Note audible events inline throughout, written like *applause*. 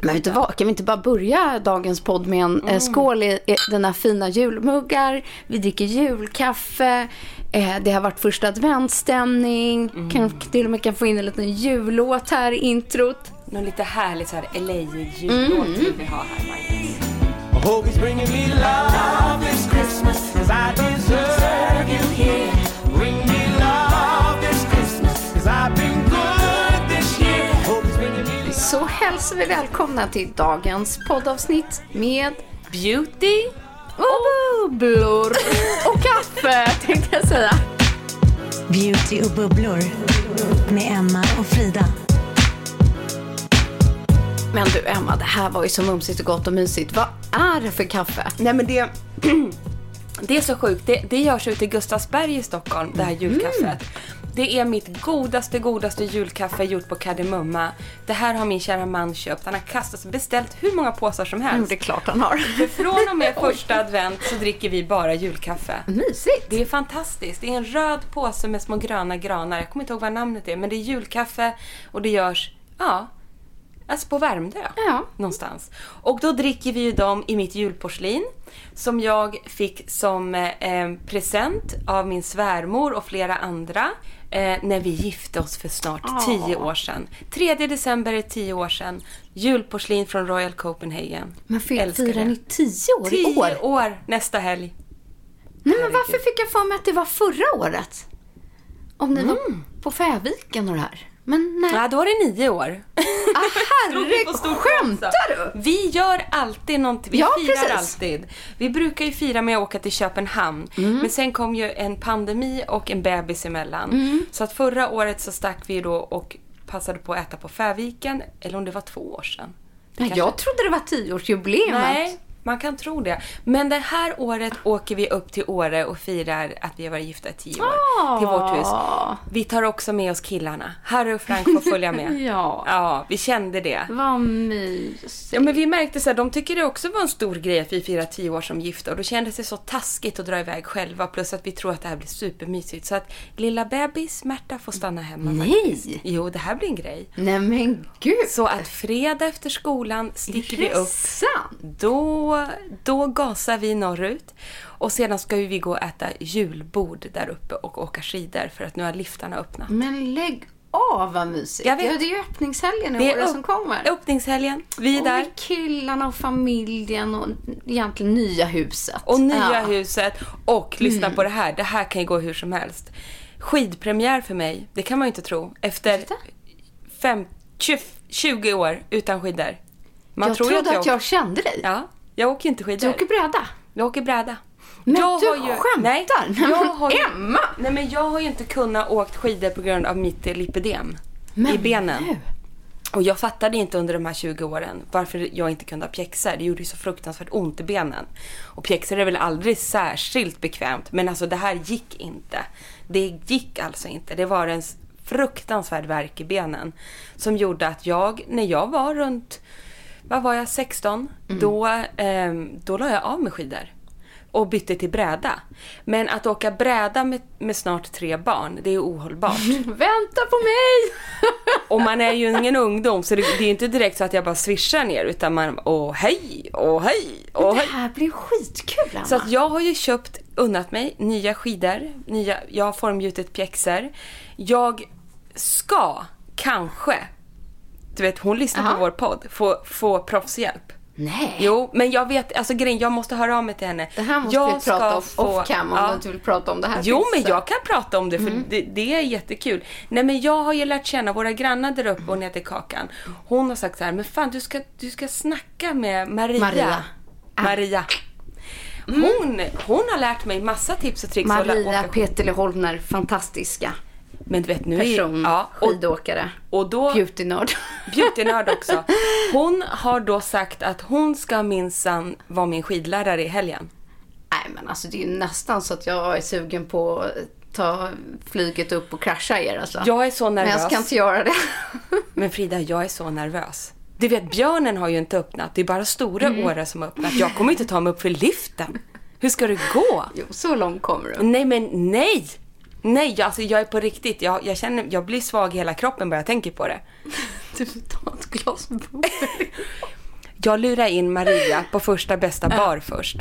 Men vet du vad, kan vi inte bara börja dagens podd med en mm. skål i, i denna fina julmuggar. Vi dricker julkaffe. Eh, det har varit första adventsstämning. Mm. Kan, till och med kan få in en liten jullåt här i introt. Någon lite härlig så här LA-jullåt mm. vill vi ha här, Marcus. hope he's bringing me love this Christmas Cause I deserve you here Så hälsar vi välkomna till dagens poddavsnitt med Beauty och bubblor och kaffe tänkte jag säga. Beauty och bubblor med Emma och Frida. Men du Emma, det här var ju så mumsigt och gott och mysigt. Vad är det för kaffe? Nej men det... *clears throat* Det är så sjukt. Det, det görs ute i Gustavsberg i Stockholm, det här mm. Det är mitt godaste, godaste julkaffe gjort på kardemumma. Det här har min kära man köpt. Han har kastat beställt hur många påsar som helst. Jo, det är klart han har. För från och med första advent så dricker vi bara julkaffe. Mysigt. Det är fantastiskt. Det är en röd påse med små gröna granar. Jag kommer inte ihåg vad namnet är, men det är julkaffe och det görs, ja, Alltså på Värmdö ja. någonstans. Och då dricker vi ju dem i mitt julporslin som jag fick som eh, present av min svärmor och flera andra eh, när vi gifte oss för snart oh. tio år sedan. 3 december är tio år sedan. Julporslin från Royal Copenhagen. Men firar ni tio år tio i år? Tio år nästa helg. Nej, men varför fick jag för mig att det var förra året? Om ni mm. var på Fäviken och det här. Men nej. Ja, då var det nio år. Ah, herregud, skämtar du? Vi gör alltid någonting. Vi ja, firar precis. alltid. Vi brukar ju fira med att åka till Köpenhamn. Mm. Men sen kom ju en pandemi och en bebis emellan. Mm. Så att förra året så stack vi då och passade på att äta på Fäviken. Eller om det var två år sedan. Nej, kanske... Jag trodde det var tioårsjubileet. Nej, man kan tro det. Men det här året åker vi upp till Åre och firar att vi har varit gifta i tio år. Oh. Till vårt hus. Vi tar också med oss killarna. Harry och Frank får följa med. *laughs* ja. Ja, vi kände det. Vad mysigt. Ja, men vi märkte så här, de tycker det också var en stor grej att vi firar tio år som gifta. Och då kändes det så taskigt att dra iväg själva. Plus att vi tror att det här blir supermysigt. Så att lilla bebis Märta får stanna hemma. Nej! Faktiskt. Jo, det här blir en grej. Nej men gud! Så att fredag efter skolan sticker vi upp. Då då, gasar vi norrut. Och sedan ska vi gå och äta julbord där uppe och åka skidor för att nu har liftarna öppnat. Men lägg av vad mysigt. Jag vet. Ja, det är ju öppningshelgen i år som kommer. Öppningshelgen. Vi är där. Och killarna och familjen och egentligen nya huset. Och nya ja. huset. Och lyssna mm. på det här. Det här kan ju gå hur som helst. Skidpremiär för mig. Det kan man ju inte tro. Efter fem, 20, 20 år utan skidor. Man jag tror trodde att jag, jag kände dig. Ja. Jag åker inte skidor. Du åker bräda? Jag åker bräda. Men jag du har ju, skämtar? Nej, jag har ju, Emma! Nej, men jag har ju inte kunnat åkt skidor på grund av mitt lipidem men i benen. Nu. Och jag fattade inte under de här 20 åren varför jag inte kunde ha pjäxor. Det gjorde ju så fruktansvärt ont i benen. Och pjäxor är väl aldrig särskilt bekvämt. Men alltså det här gick inte. Det gick alltså inte. Det var den fruktansvärd värk i benen. Som gjorde att jag, när jag var runt, vad var jag, 16? Då, eh, då la jag av med skidor. Och bytte till bräda. Men att åka bräda med, med snart tre barn, det är ohållbart. *laughs* Vänta på mig! *laughs* Och man är ju ingen ungdom så det, det är inte direkt så att jag bara svischar ner utan man, åh hej, åh hej, åh Det hej. här blir skitkul, Anna. Så att jag har ju köpt, unnat mig, nya skidor, nya, jag har formgjutit pjäxor. Jag ska, kanske, du vet hon lyssnar Aha. på vår podd, få, få proffshjälp. Nej. Jo, men jag vet, alltså grejen, jag måste höra av mig till henne. Det här måste jag vi prata om ska off cam om ja. du inte vill prata om det här. Jo, men jag kan prata om det för det, det är jättekul. Nej, men jag har ju lärt känna våra grannar där uppe och ner till Kakan. Hon har sagt så här, men fan du ska, du ska snacka med Maria. Maria. Ah. Maria. Hon, hon har lärt mig massa tips och tricks. Maria Petele Holmner, fantastiska Men du vet nu person, är ja, och, skidåkare, och då, beautynörd. beautynörd *laughs* också. Hon har då sagt att hon ska minsann vara min skidlärare i helgen. Nej men alltså det är ju nästan så att jag är sugen på att ta flyget upp och krascha er alltså. Jag är så men nervös. jag ska inte göra det. *laughs* Men Frida, jag är så nervös. Du vet, björnen har ju inte öppnat. Det är bara stora Mm. Åre som har öppnat. Jag kommer inte ta mig upp för liften. Hur ska det gå? jo, så långt kommer du. Nej, men nej! Nej, jag- alltså jag är på riktigt. Jag, jag känner, jag blir svag i hela kroppen bara jag tänker på det. *laughs* Du tar ett glas bubbel. *laughs* Jag lurar in Maria *gasps* på första bästa bar först.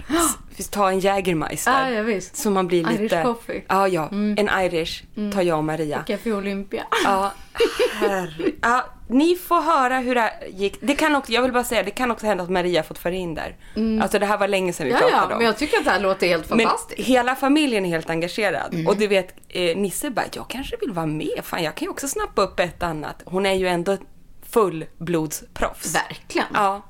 Ta en Jägermeister. Ja, ja, visst. Så man blir Irish lite... coffee. Ja, ja. En Irish tar jag och Maria. Café Olympia. Ja, *laughs* herre. ja, ni får höra hur det gick. Det kan också, jag vill bara säga, det kan också hända att Maria fått föra in där. Alltså det här var länge sedan vi Mm. Ja, pratade ja, om. men jag tycker att det här låter helt Men fantastiskt. hela familjen är helt engagerad. Mm. Och du vet, eh, Nisse bara, jag kanske vill vara med. Fan, jag kan ju också snappa upp ett annat. Hon är ju ändå fullblodsproffs. Verkligen. Ja,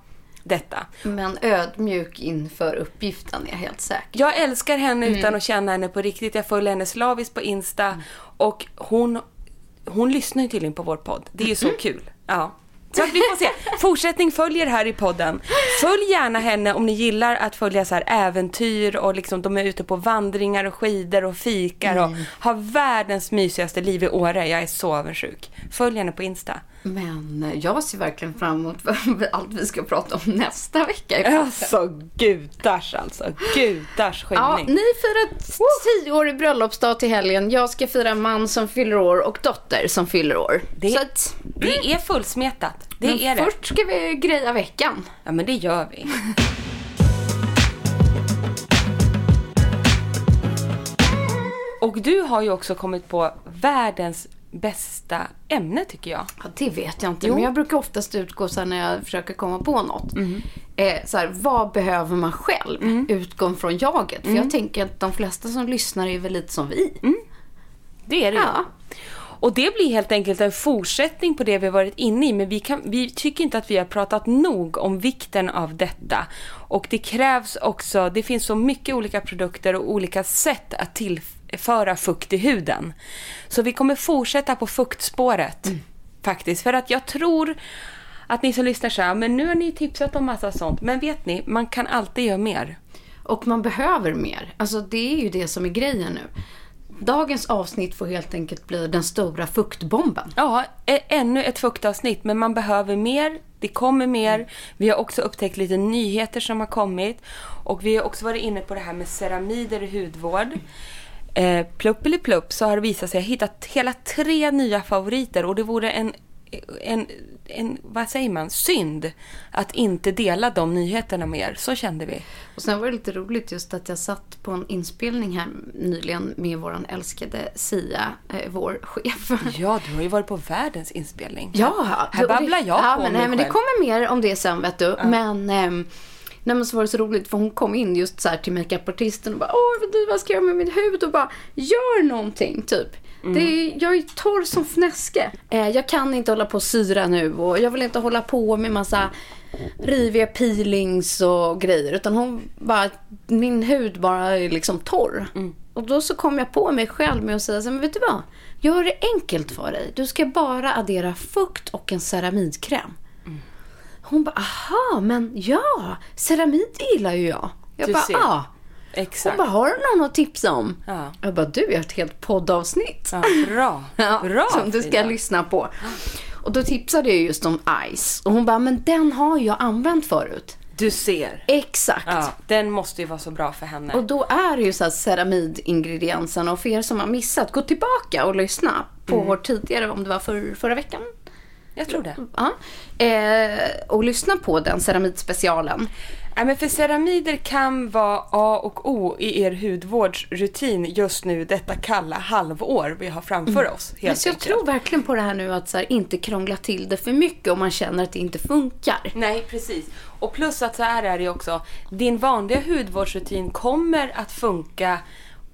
detta. Men ödmjuk inför uppgiften är jag helt säker. Jag älskar henne Mm. utan att känna henne på riktigt. Jag följer henne slaviskt på Insta. Och hon, hon lyssnar ju tydligen på vår podd. Det är ju så Mm. kul. Ja. Så vi får se. Fortsättning följer här i podden. Följ gärna henne om ni gillar att följa så här äventyr och liksom de är ute på vandringar och skidor och fikar och Mm. har världens mysigaste liv i Åre. Jag är så avundsjuk. Följ henne på Insta. Men jag ser verkligen fram emot *laughs* allt vi ska prata om nästa vecka. Alltså gudars alltså. Gudars Ja, skidning. ni firar tioårig bröllopsdag till helgen. Jag ska fira man som fyller år och dotter som fyller år. Det- Så att, Det är fullsmetat. Det men är det. först ska vi greja veckan. Ja, men det gör vi. *laughs* Och du har ju också kommit på världens bästa ämne tycker jag. Ja, det vet jag inte, Jo. men jag brukar oftast utgå så när jag försöker komma på något. Eh, så här, vad behöver man själv? Utgång från jaget. För jag tänker att de flesta som lyssnar är väl lite som vi. Det är det. Ja. Och det blir helt enkelt en fortsättning på det vi har varit inne i. Men vi, kan, vi tycker inte att vi har pratat nog om vikten av detta. Och det krävs också, det finns så mycket olika produkter och olika sätt att tillföra fukt i huden. Så vi kommer fortsätta på fuktspåret. Faktiskt. För att jag tror att ni som lyssnar så här, men nu har ni tipsat om massa sånt. Men vet ni, man kan alltid göra mer. Och man behöver mer. Alltså det är ju det som är grejen nu. Dagens avsnitt får helt enkelt bli den stora fuktbomben. Ja, ännu ett fuktavsnitt, men man behöver mer. Det kommer mer. Vi har också upptäckt lite nyheter som har kommit. Och vi har också varit inne på det här med ceramider i hudvård. Eh, plupp eller plupp så har det visat sig, jag har hittat hela tre nya favoriter och det vore en, en, en, vad säger man, synd att inte dela de nyheterna med er. Så kände vi. Och sen var det lite roligt just att jag satt på en inspelning här nyligen med våran älskade Sia, eh, vår chef. Ja, du har ju varit på världens inspelning. Ja, Här babblar jag ja, på men, mig nej, men det själv. kommer mer om det sen vet du. Men, ehm, nej, men så var det så roligt för hon kom in just så här till makeupartisten och bara Åh, du, vad ska jag göra med min hud? Och bara Gör någonting typ. Mm. Det är, jag är torr som fnäske. Eh, jag kan inte hålla på och syra nu och jag vill inte hålla på med massa riviga peelings och grejer. Utan hon bara, min hud bara är liksom torr. Mm. Och då så kom jag på mig själv med att säga så men vet du vad? Gör det enkelt för dig. Du ska bara addera fukt och en ceramidkräm. Hon bara, aha, men ja, ceramid gillar ju jag. Jag Du bara, ja. Exakt. Hon bara, har du någon att tipsa om? Ja. Jag bara, du, jag har ett helt poddavsnitt. Ja, bra. *laughs* Ja, bra som du ska Frida. lyssna på. Och då tipsade jag just om Ice. Och hon bara, men den har jag använt förut. Du ser. Exakt. Ja, den måste ju vara så bra för henne. Och då är det ju så här ceramidingredienserna. Och för er som har missat, gå tillbaka och lyssna på Mm. vår tidigare, om det var för, förra veckan. Jag tror det. Ja. Eh, och lyssna på den ceramidspecialen. Nej, men för ceramider kan vara A och O i er hudvårdsrutin just nu detta kalla halvår vi har framför oss. Helt så jag tror verkligen på det här nu att så här, inte krångla till det för mycket om man känner att det inte funkar. Nej, precis. Och plus att så här är det också. Din vanliga hudvårdsrutin kommer att funka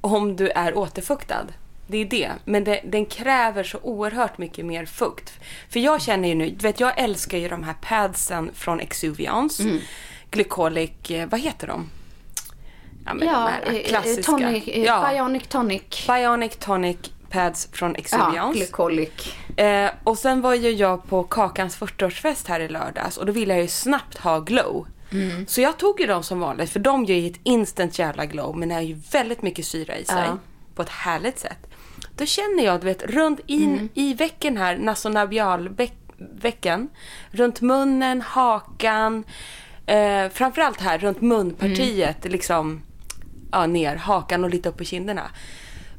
om du är återfuktad. Det är det. Men det, den kräver så oerhört mycket mer fukt. För jag känner ju nu, du vet jag älskar ju de här padsen från Exuviance. Mm. Glycolic, eh, vad heter de? Ja, men Ja, de här eh, klassiska. tonic, eh, ja, Bionic Tonic. Bionic Tonic pads från Ja, Exuviance. glycolic. Eh, och sen var ju jag på Kakans 40-årsfest här i lördags och då ville jag ju snabbt ha glow. Mm. Så jag tog ju dem som vanligt för de ger ju ett instant jävla glow men har ju väldigt mycket syra i sig. Ja. På ett härligt sätt. Då känner jag, du vet, runt in Mm. i vecken här, nasonabialvecken. Runt munnen, hakan. Eh, framförallt här runt munpartiet, Mm. liksom ja, ner, hakan och lite upp på kinderna.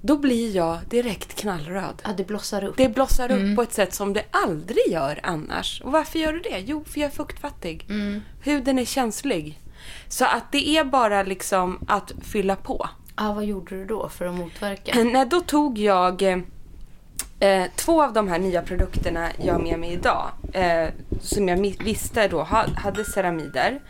Då blir jag direkt knallröd. Ja, det blossar upp. Det blossar upp Mm. på ett sätt som det aldrig gör annars. Och varför gör du det? Jo, för jag är fuktfattig. Mm. Huden är känslig. Så att det är bara liksom att fylla på. Ja, vad gjorde du då för att motverka? Nej, då tog jag eh, eh, två av de här nya produkterna jag har med mig idag. Eh, som jag visste då ha, hade ceramider.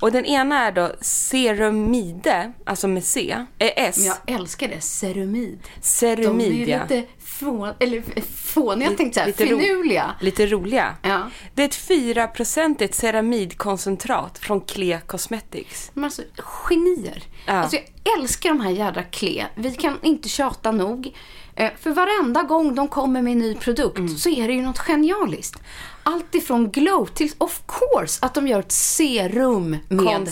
Och den ena är då Cerumide, alltså med C, eh, S. Men jag älskar det. Cerumid. Cerumid, De är ja. lite få, eller fåniga, jag tänkte Lite såhär, ro- finurliga. Lite roliga. Ja. Det är ett 4-procentigt ceramidkoncentrat från Clea Cosmetics. Är alltså genier. Ja. Alltså jag älskar de här jädra Kle. Vi kan inte tjata nog. Eh, För varenda gång de kommer med en ny produkt Mm. så är det ju något genialiskt. Allt ifrån glow till, of course, att de gör ett serum med,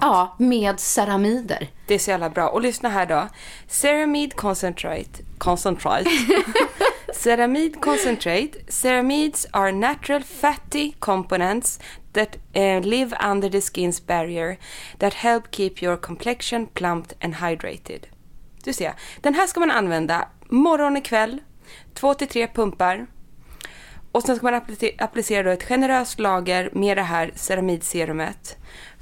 ja, med ceramider. Det är så jävla bra. Och lyssna här då. Ceramide concentrate. Concentrate. *laughs* Ceramide concentrate. Ceramides are natural fatty components that eh, live under the skin's barrier that help keep your complexion plumped and hydrated. Du ser, den här ska man använda morgon och kväll, två till tre pumpar. Och sen ska man applice- applicera då ett generöst lager med det här ceramidserumet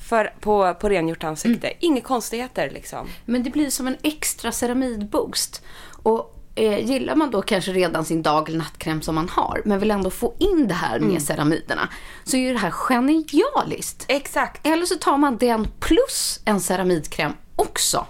för, på, på rengjort ansikte. Inga konstigheter liksom. Men det blir som en extra ceramidboost. Och eh, gillar man då kanske redan sin dag eller nattkräm som man har, men vill ändå få in det här med Mm. ceramiderna, så är ju det här genialiskt. Exakt. Eller så tar man den plus en ceramidkräm också.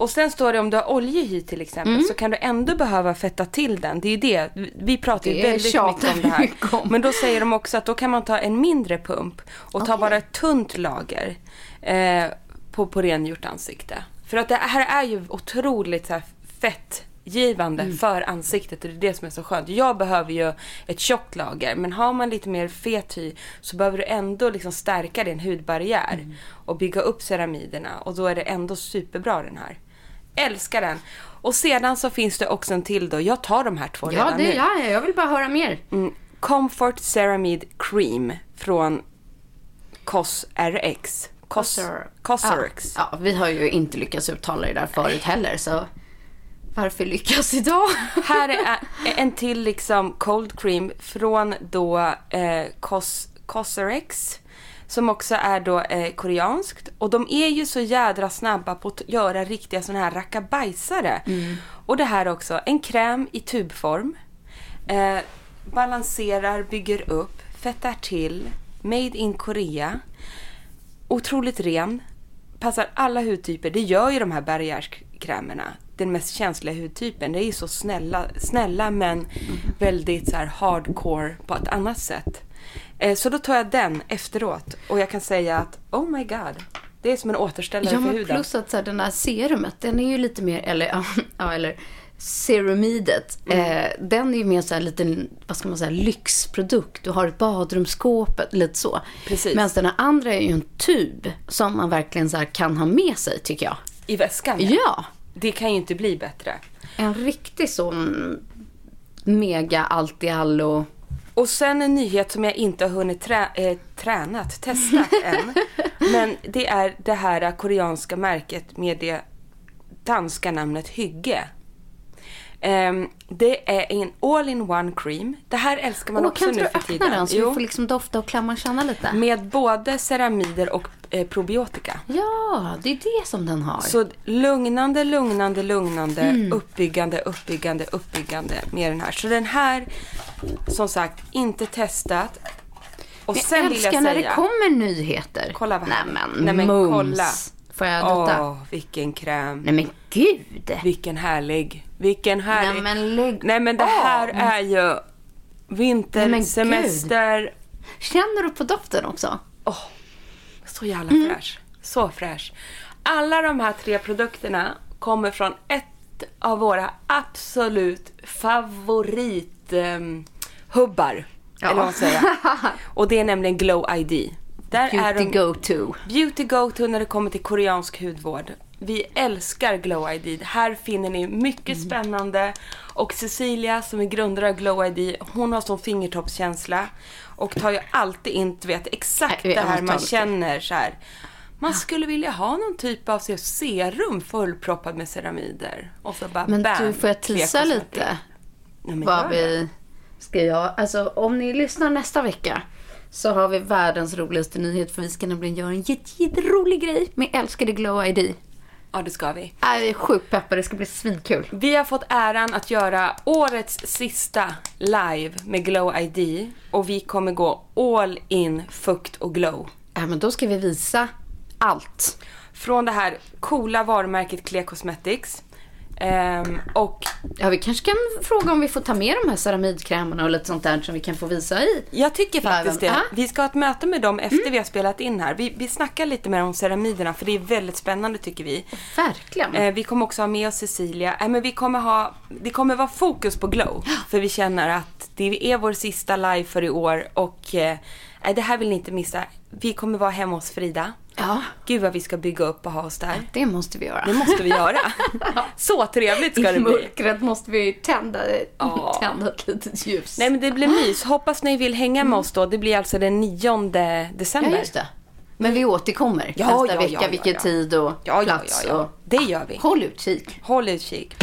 Och sen står det om du har oljehy till exempel Mm. så kan du ändå behöva fetta till den. Det är ju det. Vi pratar ju väldigt mycket om det här. om. Men då säger de också att då kan man ta en mindre pump och ta bara ett tunt lager eh, på, på rengjort ansikte. För att det här är ju otroligt så här fettgivande Mm. för ansiktet och det är det som är så skönt. Jag behöver ju ett tjockt lager men har man lite mer fet hy så behöver du ändå liksom stärka din hudbarriär Mm. och bygga upp ceramiderna och då är det ändå superbra den här. Älskar den. Och sedan så finns det också en till då. Jag tar de här två Ja, redan det, nu. ja, ja, jag vill bara höra mer. Mm, Comfort Ceramide Cream från CosRX. Cos, CosRX. Ja, ja, vi har ju inte lyckats uttala det där förut heller, så varför lyckas idag? *laughs* Här är en till liksom cold cream från då eh, Cos, CosRX. Som också är då eh, koreanskt. Och de är ju så jädra snabba på att göra riktiga såna här rackabajsare. Och det här också, en kräm i tubform. Eh, balanserar, bygger upp, fettar till. Made in Korea. Otroligt ren. Passar alla hudtyper. Det gör ju de här barriärskrämerna. Den mest känsliga hudtypen. Det är ju så snälla, snälla men väldigt så hardcore på ett annat sätt. Eh, så då tar jag den efteråt och jag kan säga att oh my god. Det är som en återställare Ja, för huden. plus att så här, den här serumet, den är ju lite mer, eller, ja, *laughs* eller cerumidet, Mm. eh, den är ju mer så här liten, vad ska man säga, lyxprodukt. Du har ett badrumsskåp, lite så. Precis. Medan den här andra är ju en tub som man verkligen så här kan ha med sig, tycker jag. i väskan. Ja. Det kan ju inte bli bättre. En riktig sån mega allt i allo. Och sen en nyhet som jag inte har hunnit trä, eh, tränat, testat *laughs* än. Men det är det här koreanska märket med det danska namnet Hygge. Ehm, det är en all-in-one cream. Det här älskar man Och också kan nu inte för du öppna tiden. den så vi får liksom dofta och klamma och känna lite? Med både ceramider och eh, probiotika. Ja, det är det som den har. Så lugnande, lugnande, lugnande, Mm. uppbyggande, uppbyggande, uppbyggande med den här. Så den här, som sagt, inte testat. Och jag sen vill jag när säga... det kommer nyheter. Kolla vad Nej härligt. men, Nej, men mums. kolla. Får jag Åh, dutta? vilken kräm. Nej men gud. Vilken härlig. Vilken härlig. Nej men lägg Nej men det här är ju vinter, Nej, men semester. Känner du på doften också? Åh, så jävla Mm. fräsch. Så fräsch. Alla de här tre produkterna kommer från ett av våra absolut favorithubbar. Ja. Eller vad man säger. *laughs* Och det är nämligen Glow ID. Där är Beauty de go-to. beauty go-to när det kommer till koreansk hudvård. Vi älskar Glow ID. Här finner ni mycket Mm. spännande. Och Cecilia som är grundare av Glow ID, hon har sån fingertoppskänsla. Och tar ju alltid in, du vet, exakt Nej, det här man känner så här. Man skulle vilja ha någon typ av serum fullproppad med ceramider. Och så bara Men bam, du, får jag tisa lite? Ja, Vad vi ska göra. Alltså om ni lyssnar nästa vecka så har vi världens roligaste nyhet för vi ska nämligen göra en jätte- jätterolig grej med älskade Glow ID. Ja, det ska vi. Jag är sjukt peppad, det ska bli svinkul. Vi har fått äran att göra årets sista live med Glow ID och vi kommer gå all in fukt och glow. Ja, men då ska vi visa allt. Från det här coola varumärket Clear Cosmetics. Ehm, och Ja, vi kanske kan fråga om vi får ta med de här ceramidkrämerna och lite sånt där som vi kan få visa i. jag tycker faktiskt det. Vi ska ha ett möte med dem efter vi har spelat in här. Vi, vi snackar lite mer om ceramiderna för det är väldigt spännande tycker vi. Verkligen. Eh, vi kommer också ha med oss Cecilia. Eh, men vi kommer ha, det kommer vara fokus på glow. För vi känner att det är vår sista live för i år och eh, det här vill ni inte missa. Vi kommer vara hemma hos Frida. Ja. Gud vad vi ska bygga upp och ha oss där. Det måste vi göra. Det måste vi göra. *laughs* Så trevligt ska I det bli. mörkret måste vi tända, Ja. tända ett litet ljus. Nej men det blir mys. Hoppas ni vill hänga med oss då. Det blir alltså den 9 december. Ja, just det. Men vi återkommer Ja, nästa ja, vecka, ja, ja, vilken ja. tid och Ja, ja, plats. ja, ja. Och... Det gör vi. Håll utkik. Håll utkik.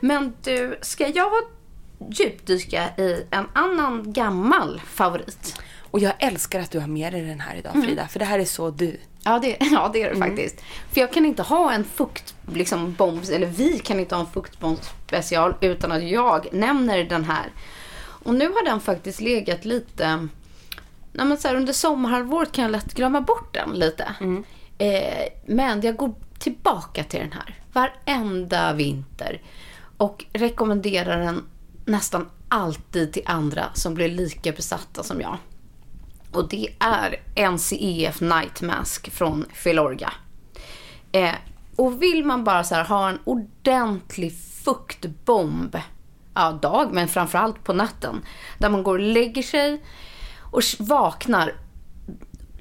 Men du, ska jag djupdyka i en annan gammal favorit? Och jag älskar att du har med dig den här idag Frida. För det här är så du. Ja, det, *laughs* ja, det är det faktiskt. För jag kan inte ha en fukt, liksom, eller vi kan inte ha en fuktbomb special utan att jag nämner den här. Och nu har den faktiskt legat lite, nej men så här, under sommarhalvåret kan jag lätt glömma bort den lite. Eh, men jag går tillbaka till den här varenda vinter. Och rekommenderar den nästan alltid till andra som blir lika besatta som jag. Och det är NCEF Night Mask från Filorga. Eh, och vill man bara så här ha en ordentlig fuktbomb, ja dag men framförallt på natten, där man går och lägger sig och vaknar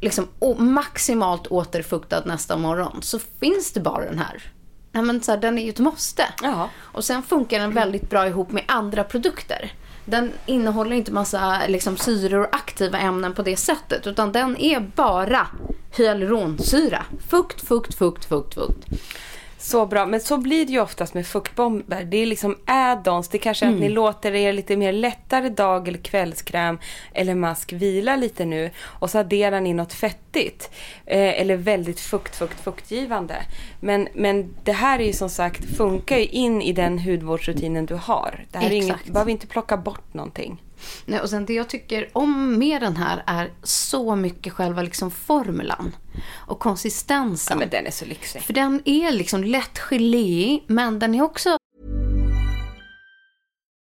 liksom maximalt återfuktad nästa morgon så finns det bara den här. Nej, men så här, den är ju ett måste. Ja. Och sen funkar den väldigt bra ihop med andra produkter. Den innehåller inte massa liksom, syror och aktiva ämnen på det sättet. Utan den är bara hyaluronsyra. Fukt, fukt, fukt, fukt, fukt. Så bra, men så blir det ju oftast med fuktbomber. Det är liksom add-ons. Det kanske är att ni låter er lite mer lättare dag eller kvällskräm eller mask vila lite nu och så adderar ni något fettigt. Eh, eller väldigt fukt, fukt, fuktgivande. Men, men det här är ju som sagt, funkar ju in i den hudvårdsrutinen du har. Det här är inget, Exakt. behöver inte plocka bort någonting. Nej, och sen det jag tycker om med den här är så mycket själva liksom formulan. Och konsistensen. Ja, men den är så lyxig. För den är liksom lätt geléig, men den är också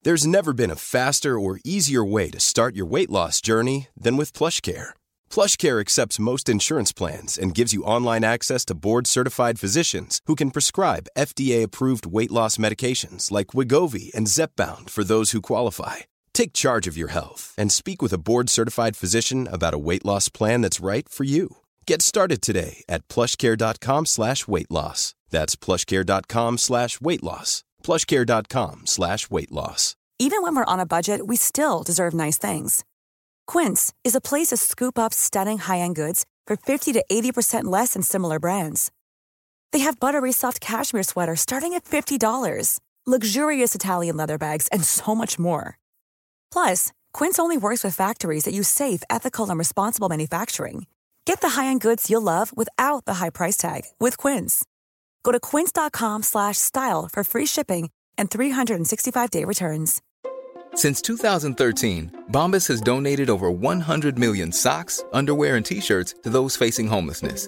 There's never been a faster or easier way to start your weight loss journey than with PlushCare. PlushCare accepts most insurance plans and gives you online access to board-certified physicians who can prescribe FDA-approved weight loss medications like Wigovi and Zepbound for those who qualify. Take charge of your health and speak with a board-certified physician about a weight loss plan that's right for you. Get started today at plushcare.com slash weight loss. That's plushcare.com slash weight loss. plushcare.com slash weight loss. Even when we're on a budget, we still deserve nice things. Quince is a place to scoop up stunning high-end goods for 50 to 80% less than similar brands. They have buttery soft cashmere sweaters starting at $50, luxurious Italian leather bags, and so much more. Plus, Quince only works with factories that use safe, ethical, and responsible manufacturing. Get the high-end goods you'll love without the high price tag with Quince. Go to quince.com/style for free shipping and 365-day returns. Since 2013, Bombas has donated over 100 million socks, underwear, and t-shirts to those facing homelessness.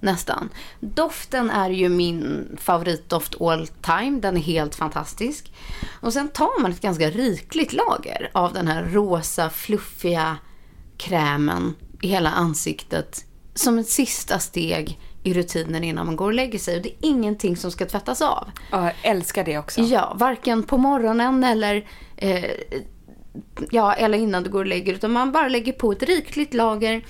nästan. Doften är ju min favoritdoft all time. Den är helt fantastisk. Och sen tar man ett ganska rikligt lager av den här rosa, fluffiga krämen i hela ansiktet som ett sista steg i rutinen innan man går och lägger sig. Och det är ingenting som ska tvättas av. Ja, jag älskar det också. Ja, varken på morgonen eller, eh, ja, eller innan du går och lägger utan man bara lägger på ett rikligt lager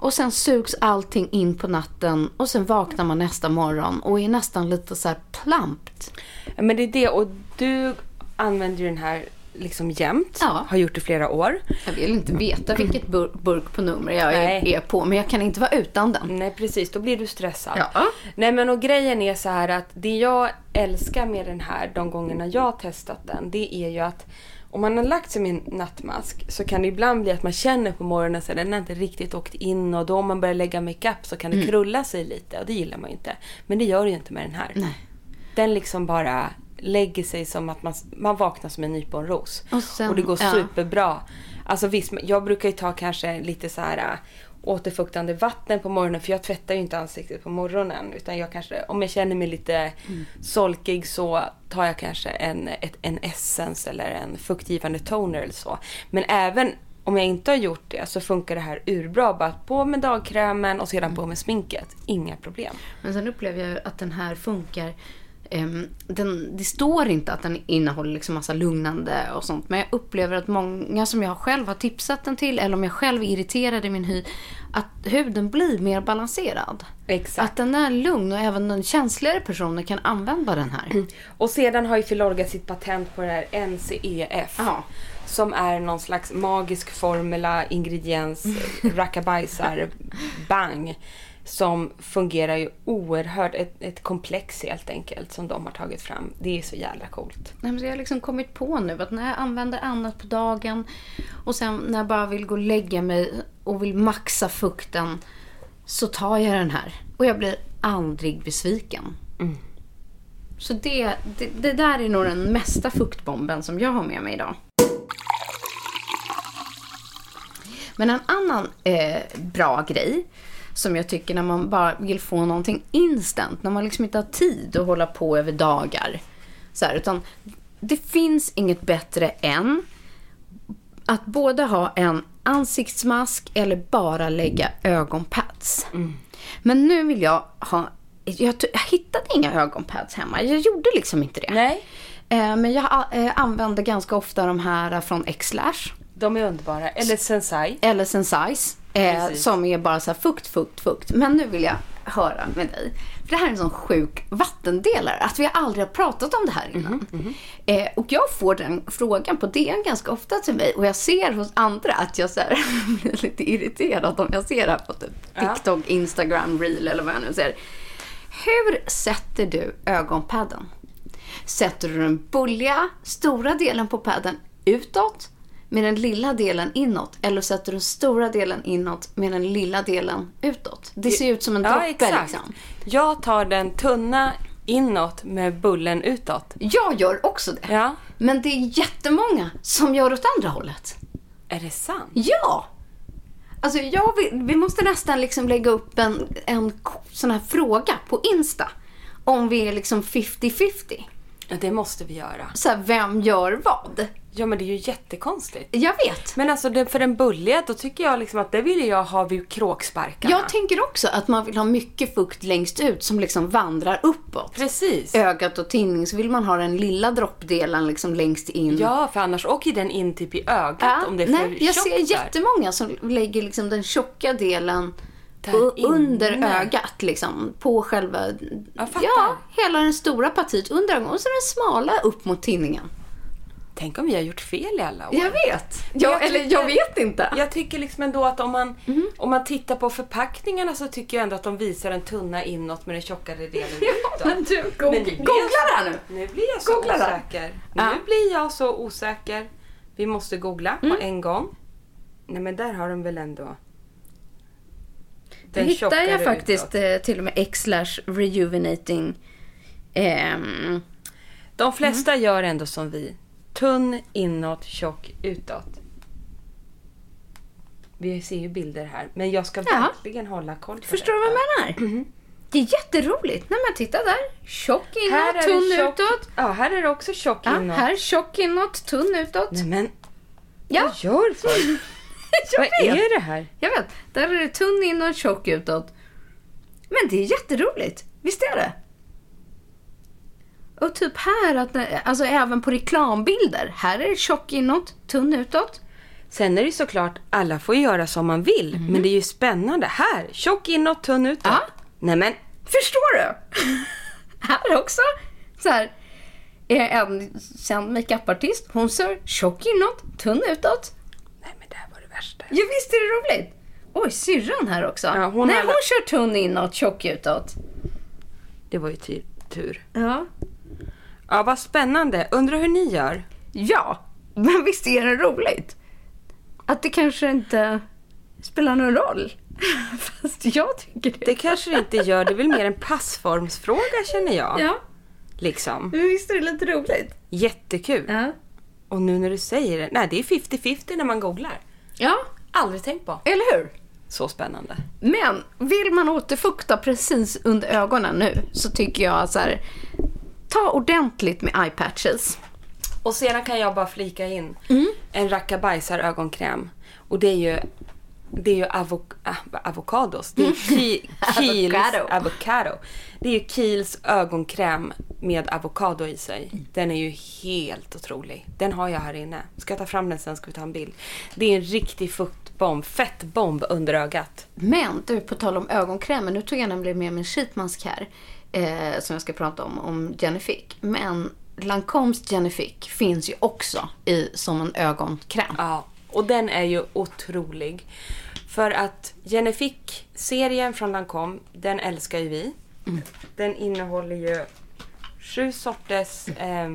och sen sugs allting in på natten och sen vaknar man nästa morgon och är nästan lite så här plampt. Men det är det och du använder ju den här liksom jämt. Ja. Har gjort det i flera år. Jag vill inte veta vilket bur- burk på nummer jag är, är på men jag kan inte vara utan den. Nej precis, då blir du stressad. Ja. Nej men och grejen är så här att det jag älskar med den här de gångerna jag har testat den det är ju att om man har lagt sig med en nattmask så kan det ibland bli att man känner på morgonen att den har inte riktigt åkt in och då om man börjar lägga makeup så kan det Mm. krulla sig lite och det gillar man ju inte. Men det gör det ju inte med den här. Den liksom bara lägger sig som att man, man vaknar som en nyponros. Och sen- och det går ja. superbra. Alltså visst, jag brukar ju ta kanske lite så här återfuktande vatten på morgonen för jag tvättar ju inte ansiktet på morgonen utan jag kanske, om jag känner mig lite Mm. solkig så tar jag kanske en, ett, en essence eller en fuktgivande toner eller så. Men även om jag inte har gjort det så funkar det här urbra. Bara på med dagkrämen och sedan på med sminket. Inga problem. Men sen upplever jag att den här funkar. Ehm, den, det står inte att den innehåller liksom massa lugnande och sånt. Men jag upplever att många som jag själv har tipsat den till eller om jag själv är irriterad i min hy. Att huden blir mer balanserad. Exakt. Att den är lugn och även den känsligare personen kan använda den här. Och sedan har ju Filorga sitt patent på det här NCEF. Ja. Som är någon slags magisk formula, ingrediens, *laughs* rackabajsar, bang. Som fungerar ju oerhört, ett, ett komplex helt enkelt som de har tagit fram. Det är så jävla coolt. Nej, men jag har liksom kommit på nu att när jag använder annat på dagen och sen när jag bara vill gå och lägga mig och vill maxa fukten så tar jag den här. Och jag blir aldrig besviken. Så det, det, det där är nog den mesta fuktbomben som jag har med mig idag. Men en annan eh, bra grej som jag tycker när man bara vill få någonting instant, när man liksom inte har tid att hålla på över dagar. Så här, utan det finns inget bättre än att både ha en ansiktsmask eller bara lägga ögonpads. Men nu vill jag ha... Jag, jag hittade inga ögonpads hemma. Jag gjorde liksom inte det. Nej. Eh, men jag eh, använder ganska ofta de här från X-Lash. De är underbara. Eller Sensai. Eller Sensize. Eh, som är bara så här fukt, fukt, fukt. Men nu vill jag höra med dig. För det här är en sån sjuk vattendelare. Att vi aldrig har pratat om det här innan. Eh, och jag får den frågan på DN ganska ofta till mig. Och jag ser hos andra att jag så här, *laughs* blir lite irriterad om jag ser det här på typ Ja. TikTok, Instagram, Reel eller vad jag nu ser. Hur sätter du ögonpadden? Sätter du den bulliga, stora delen på padden utåt med den lilla delen inåt? Eller sätter du den stora delen inåt med den lilla delen utåt? Det ser ut som en Ja, droppe exakt. liksom. Jag tar den tunna inåt med bullen utåt. Jag gör också det. Ja. Men det är jättemånga som gör åt andra hållet. Är det sant? Ja! Alltså jag vill, vi måste nästan liksom lägga upp en, en sån här fråga på Insta. Om vi är liksom 50-50. Ja, det måste vi göra. Så här, vem gör vad? Ja, men det är ju jättekonstigt. Jag vet. Men alltså det, för den bulliga, då tycker jag liksom att det vill jag ha vid kråksparkarna. Jag tänker också att man vill ha mycket fukt längst ut som liksom vandrar uppåt. Precis. Ögat och tinning så vill man ha den lilla droppdelen liksom längst in. Ja, för annars åker den in typ i ögat Ja, om det är för nej, jag ser där. jättemånga som lägger liksom den tjocka delen under ögat. Liksom, på själva... Ja, hela den stora partiet under ögonen och så den smala upp mot tinningen. Tänk om vi har gjort fel i alla år. Jag vet. Jag, Jag eller tycker- jag vet inte. Jag tycker liksom ändå att om man, Mhm. om man tittar på förpackningarna så tycker jag ändå att de visar den tunna inåt med den tjockare delen *laughs* utåt. Men du, go- Men nu blir jag googla det här nu. Nu blir jag så Googla osäker. Ja. Nu blir jag så osäker. Vi måste googla Mm. på en gång. Nej men där har de väl ändå... Då hittar jag faktiskt utåt. eh, till och med X slash rejuvenating. ehm, De flesta Mm. gör ändå som vi. Tunn inåt, tjock utåt. Vi ser ju bilder här. Men jag ska Ja. verkligen hålla koll på förstår du vad jag menar? Det är jätteroligt. Nej men titta där. Tjock inåt, tunn tjock, utåt. Ja, här är det också tjock Ja, inåt. här tjock inåt, tunn utåt. Nej men, Ja. vad gör folk? *laughs* Vad vet. är det här? Jag vet. Där är det tunn inåt, tjock utåt. Men det är jätteroligt. Visst är det? Och typ här, att, alltså även på reklambilder. Här är det tjock inåt, tunn utåt. Sen är det såklart, alla får göra som man vill. Men det är ju spännande. Här, tjock inåt, tunn utåt. Ja. Nej men, Förstår du? *laughs* här också. Så här. är En känd makeupartist. Hon kör tjock inåt, tunn utåt. nej men det här var det värsta. Ja, visst är det roligt? Oj, syrran här också. Ja, hon Nej, har- hon kör tunn inåt, tjock utåt. Det var ju tur. Ja. Ja, vad spännande. Undrar hur ni gör? Ja, men *laughs* visst är det roligt? Att det kanske inte spelar någon roll. *laughs* Fast jag tycker det. Det kanske det inte gör. Det är väl mer en passformsfråga känner jag. Ja, Liksom. men visst är det lite roligt? Jättekul. Ja. Och nu när du säger det. Nej, det är 50-50 när man googlar. Ja, Aldrig tänkt på. eller hur? Så spännande. Men vill man återfukta precis under ögonen nu så tycker jag så här, ta ordentligt med eye patches. Och sedan kan jag bara flika in Mm. en rackabajsar ögonkräm. Och det är ju det är ju avok ah, avokados. Det är ki, *laughs* Kiels Avocado. avocado. Det är ju Kiels ögonkräm med avokado i sig. Den är ju helt otrolig. Den har jag här inne. Ska jag ta fram den sen ska vi ta en bild. Det är en riktig fuktbomb, fettbomb under ögat. Men du, på tal om ögonkrämen, nu tog jag nämligen med min sheetmask här. Eh, som jag ska prata om, om Genifique. Men Lancomes Genifique finns ju också i, som en ögonkräm. Ja, och den är ju otrolig. För att Genifique-serien från Lancome, den älskar ju vi. Den innehåller ju sju sorters eh,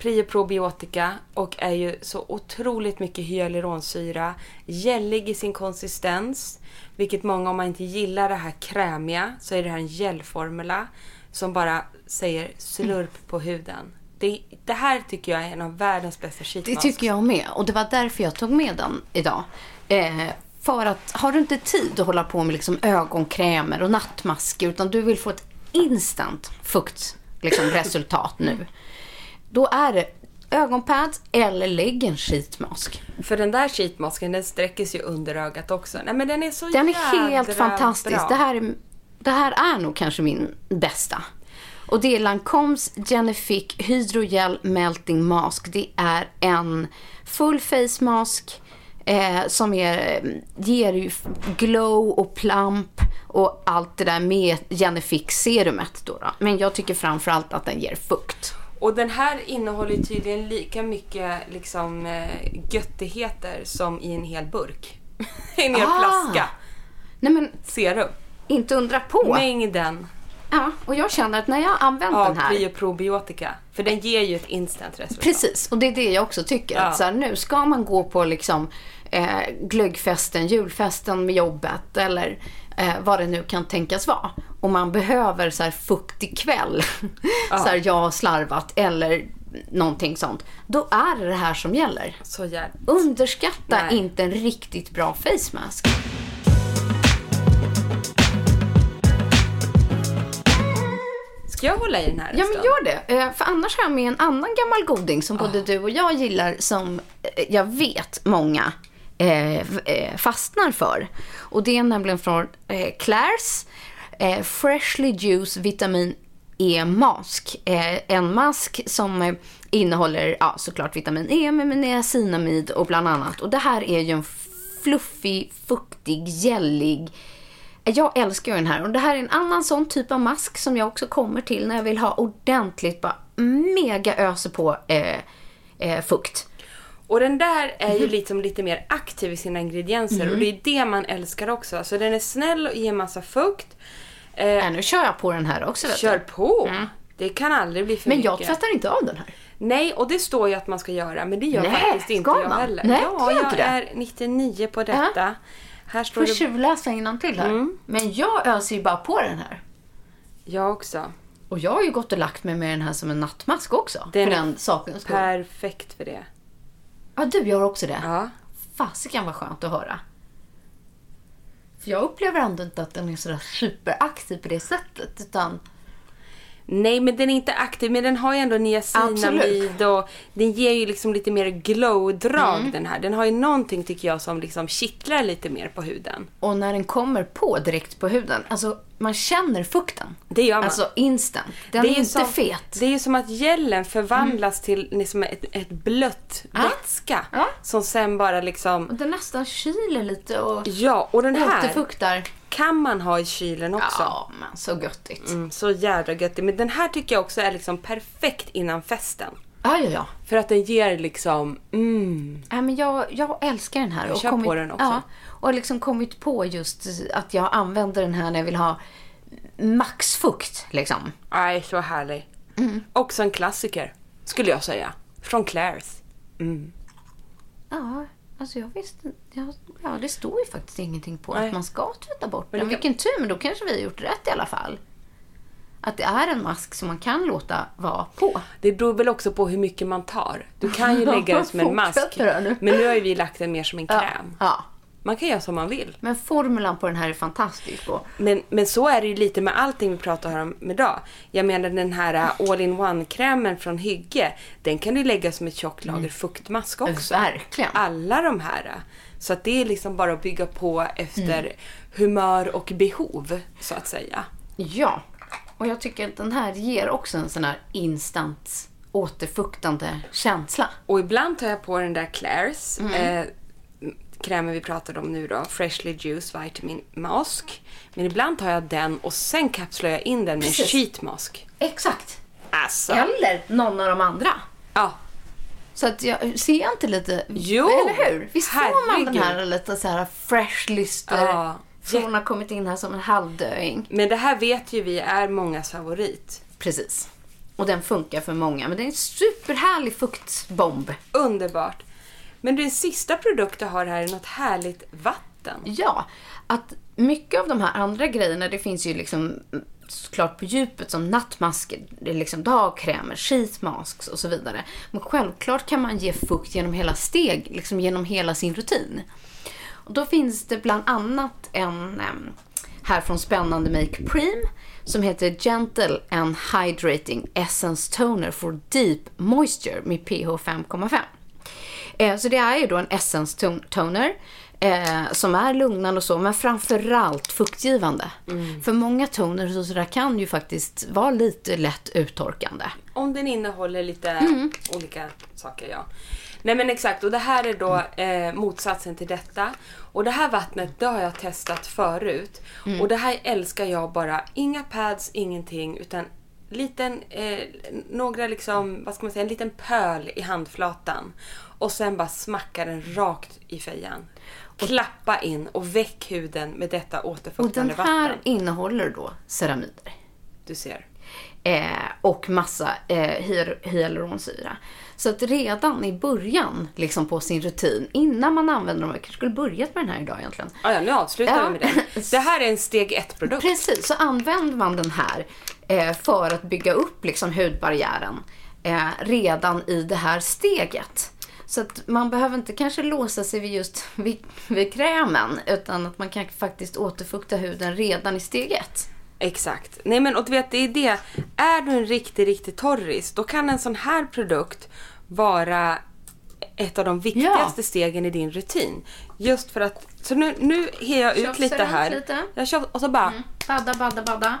prioprobiotika och är ju så otroligt mycket hyaluronsyra. Gällig i sin konsistens. Vilket många, om man inte gillar det här krämiga, så är det här en gelformula som bara säger slurp på huden. Det, det här tycker jag är en av världens bästa Det sheetmasks. tycker jag med. Och det var därför jag tog med den idag. Eh, för att har du inte tid att hålla på med liksom ögonkrämer och nattmasker utan du vill få ett instant fukt liksom, resultat nu. Då är det ögonpads eller lägg en sheetmask. För den där sheetmasken den sträcker sig under ögat också. Nej men den är så Den är helt fantastisk. bra. Det här, är, det här är nog kanske min bästa. Och det är Lancomes Genifique Hydrogel Melting Mask. Det är en full face mask eh, som är, ger glow och plump och allt det där med Genifique serumet. Då, då. Men jag tycker framförallt att den ger fukt. Och den här innehåller tydligen lika mycket liksom eh, göttigheter som i en hel burk. I *laughs* en hel Ah. flaska Nej men, serum. inte undra på. Mängden Ja, och jag känner att när jag har använt av den här. prioprobiotika. För den ger ju ett instant resultat. Precis, och det är det jag också tycker. Ja. Att så här, nu ska man gå på liksom, eh, glöggfesten, julfesten med jobbet eller eh, vad det nu kan tänkas vara. Och man behöver så här fuktig kväll. *laughs* så här, jag har slarvat eller någonting sånt, då är det det här som gäller. Så. Underskatta Nej. inte en riktigt bra face mask. Ska jag hålla i den här Ja, men gör det. Eh, För annars har jag med en annan gammal goding som både du och jag gillar som eh, jag vet många Eh, eh, fastnar för. Och det är nämligen från eh, Claire's eh, Freshly Juice Vitamin E Mask. Eh, en mask som eh, innehåller ja, såklart vitamin E med niacinamid och bland annat. Och det här är ju en fluffig, fuktig, gällig eh, jag älskar ju den här och det här är en annan sån typ av mask som jag också kommer till när jag vill ha ordentligt, bara mega öser på eh, eh, fukt. Och den där är Mhm. ju liksom lite mer aktiv i sina ingredienser och det är det man älskar också. Alltså den är snäll och ger massa fukt. Eh, Ja, nu kör jag på den här också. Kör du. på! Det kan aldrig bli för Men mycket. jag tvättar inte av den här. Nej, och det står ju att man ska göra, men det gör Nej, faktiskt inte ska jag man? heller. Nej, ja, jag det. är 99 på detta. Här står Får det... tjuvläsa till här. Men jag öser ju bara på den här. Jag också. Och jag har ju gått och lagt mig med den här som en nattmask också. Den för är den sakens skull. Perfekt för det. Ja, du gör också det. Ja. Fasiken vad skönt att höra. För jag upplever ändå inte att den är sådär superaktiv på det sättet. Utan Nej, men den är inte aktiv, men den har ju ändå niacinamid och den ger ju liksom lite mer glow-drag Mm. den här. Den har ju någonting tycker jag som liksom kittlar lite mer på huden. Och när den kommer på direkt på huden, alltså man känner fukten. Det gör man. Alltså instant. Den är, ju inte som, fet. Det är ju som att gelen förvandlas till liksom ett, ett blött Ja. vätska. Ja. Som sen bara liksom... Och den nästan kyler lite och Ja, och den här återfuktar. Kan man ha i kylen också. Ja, men så göttigt. Mm, så jädra göttigt. Men den här tycker jag också är liksom perfekt innan festen. Ja, ja, ja. För att den ger liksom, mm. Nej, men jag, jag älskar den här. Jag kör på den också. Ja, och har liksom kommit på just att jag använder den här när jag vill ha maxfukt. Liksom. Aj, så härlig. Mm. Också en klassiker, skulle jag säga. Från Claire's. Mm. Ja, alltså jag visste... Ja, ja, det står ju faktiskt ingenting på Nej. att man ska tvätta bort Men den. kan- Vilken tur, men då kanske vi har gjort rätt i alla fall. Att det är en mask som man kan låta vara på. Det beror väl också på hur mycket man tar. Du kan ju *laughs* lägga den som en mask. Nu. Men nu har ju vi lagt den mer som en kräm. Ja. Man kan göra som man vill. Men formulan på den här är fantastisk. Och, Men, men så är det ju lite med allting vi pratar om idag. Jag menar den här äh, all-in-one-krämen från Hygge. Den kan du lägga som ett tjockt lager fuktmask också. Verkligen. Alla de här. Så att det är liksom bara att bygga på efter humör och behov, så att säga. ja, och jag tycker att den här ger också en sån här instant återfuktande känsla. Och ibland tar jag på den där Claire's eh, krämen vi pratade om nu då, Freshly Juice Vitamin Mask. Men ibland tar jag den och sen kapslar jag in den med Precis. sheet mask. Exakt. Alltså. Eller någon av de andra. Ja. Så att jag ser jag inte lite... Jo, Eller hur? Visst får man den här lite så här fresh lyster Ja. från att ha kommit in här som en halvdöing. Men det här vet ju vi är mångas favorit. Precis. Och den funkar för många. Men det är en superhärlig fuktbomb. Underbart. Men den sista produkt du har här är något härligt vatten. Ja, att mycket av de här andra grejerna, det finns ju liksom mm, såklart på djupet som nattmasker, det är liksom dagkrämer, sheet masks och så vidare. Men självklart kan man ge fukt genom hela steg, liksom genom hela sin rutin. Och då finns det bland annat en här från spännande Make Preem som heter Gentle and Hydrating Essence Toner for Deep Moisture med pH 5,5. Eh, så det är ju då en essence ton- toner eh, som är lugnande och så, men framförallt fuktgivande. För många toner och sådär kan ju faktiskt vara lite lätt uttorkande. Om den innehåller lite Mm. olika saker, ja. Nej men exakt, och det här är då eh, motsatsen till detta. Och det här vattnet, det har jag testat förut. Mm. Och det här älskar jag bara. Inga pads, ingenting, utan liten, eh, några liksom, vad ska man säga, en liten pöl i handflatan. Och sen bara smacka den rakt i fejan. Klappa in och väck huden med detta Och återfuktande den här vatten. innehåller då ceramider. Du ser. Eh, och massa eh, hy- hyaluronsyra. Så att redan i början liksom på sin rutin, innan man använder dem, jag kanske skulle börjat med den här idag egentligen. Ah, ja, nu avslutar Ja. vi med den. *laughs* Det här är en steg ett-produkt. Precis, så använder man den här eh, för att bygga upp liksom hudbarriären. eh, redan i det här steget. Så att man behöver inte kanske låsa sig vid just *laughs* vid, vid krämen utan att man kan faktiskt återfukta huden redan i steg ett. Exakt. Nej men och du vet det är det. Är du en riktig, riktig torris då kan en sån här produkt vara ett av de viktigaste ja. stegen i din rutin. Just för att, så nu, nu ger jag ut lite här. Lite. Jag kör, och så bara. Mm. Badda, badda, badda.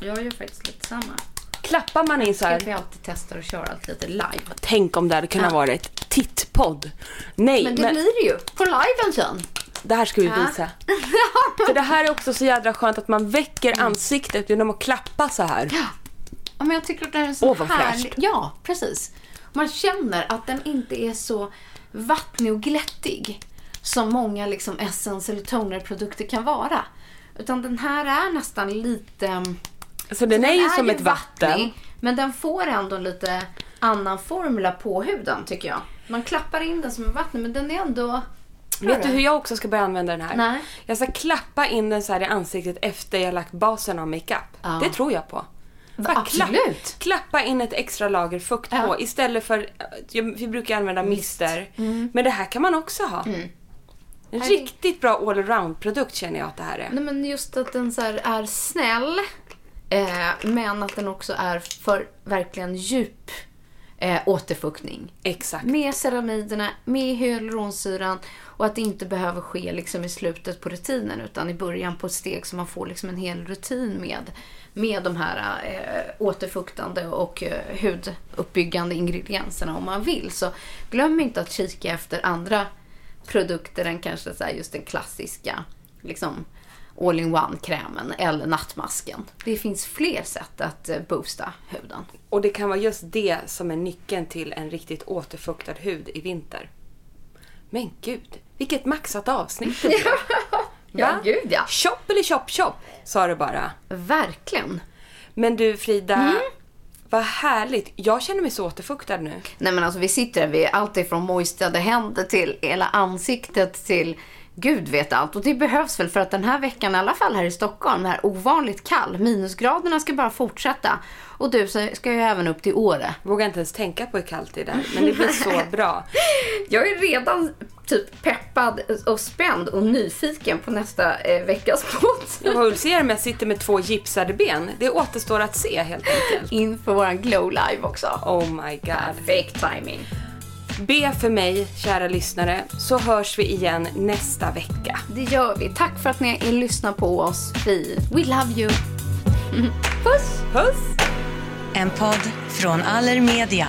Jag gör faktiskt lite samma. Klappar man in så här. Vi alltid testar att köra allt lite live. Tänk om det hade kunnat ja. vara ett tittpodd. Nej, men det men... blir det ju. På liven sen. Det här ska vi visa. *laughs* För det här är också så jädra skönt att man väcker mm. ansiktet genom att klappa så här. Ja. men jag tycker att det är sån oh, här... Ja, precis. Man känner att den inte är så vattnig och glättig som många liksom essence eller toner-produkter kan vara. Utan den här är nästan lite... Så den, så är ju som ett vatten. Vattnig, men den får ändå lite annan formula på huden tycker jag. Man klappar in den som en vatten men den är ändå... Vet du hur jag också ska börja använda den här? Nej. Jag ska klappa in den så här i ansiktet efter jag lagt basen av makeup. Ja. Det tror jag på. Absolut. klappa in ett extra lager fukt ja. på istället för, vi brukar använda mister. Mm. Men det här kan man också ha. Mm. En riktigt bra allround-produkt känner jag att det här är. Nej men just att den så är snäll. Eh, men att den också är för verkligen djup eh, återfuktning. Exakt. Med ceramiderna, med hyaluronsyran och att det inte behöver ske liksom i slutet på rutinen utan i början på ett steg så man får liksom en hel rutin med, med de här eh, återfuktande och eh, huduppbyggande ingredienserna om man vill. Så glöm inte att kika efter andra produkter än kanske så just den klassiska liksom, all-in-one-krämen eller nattmasken. Det finns fler sätt att eh, boosta huden. Och det kan vara just det som är nyckeln till en riktigt återfuktad hud i vinter. Men gud, vilket maxat avsnitt det blev. *laughs* ja, gud ja. Chop eller chop chop, sa du bara. Verkligen. Men du Frida, mm. vad härligt. Jag känner mig så återfuktad nu. Nej men alltså vi sitter här, vi är allt ifrån moistrade händer till hela ansiktet till Gud vet allt. Och det behövs väl för att den här veckan, i alla fall här i Stockholm, är ovanligt kall. Minusgraderna ska bara fortsätta. Och du ska ju även upp till Åre. Vågar inte ens tänka på hur kallt det är där. Men det blir så bra. Jag är redan typ peppad och spänd och nyfiken på nästa eh, veckas podd. Och ser om jag sitter med två gipsade ben. Det återstår att se helt enkelt. Inför våran glow live också. Oh my god. Perfekt timing. Be för mig, kära lyssnare, så hörs vi igen nästa vecka. Det gör vi. Tack för att ni lyssnar på oss. Vi, we love you. *laughs* Puss! Puss! En podd från Allermedia.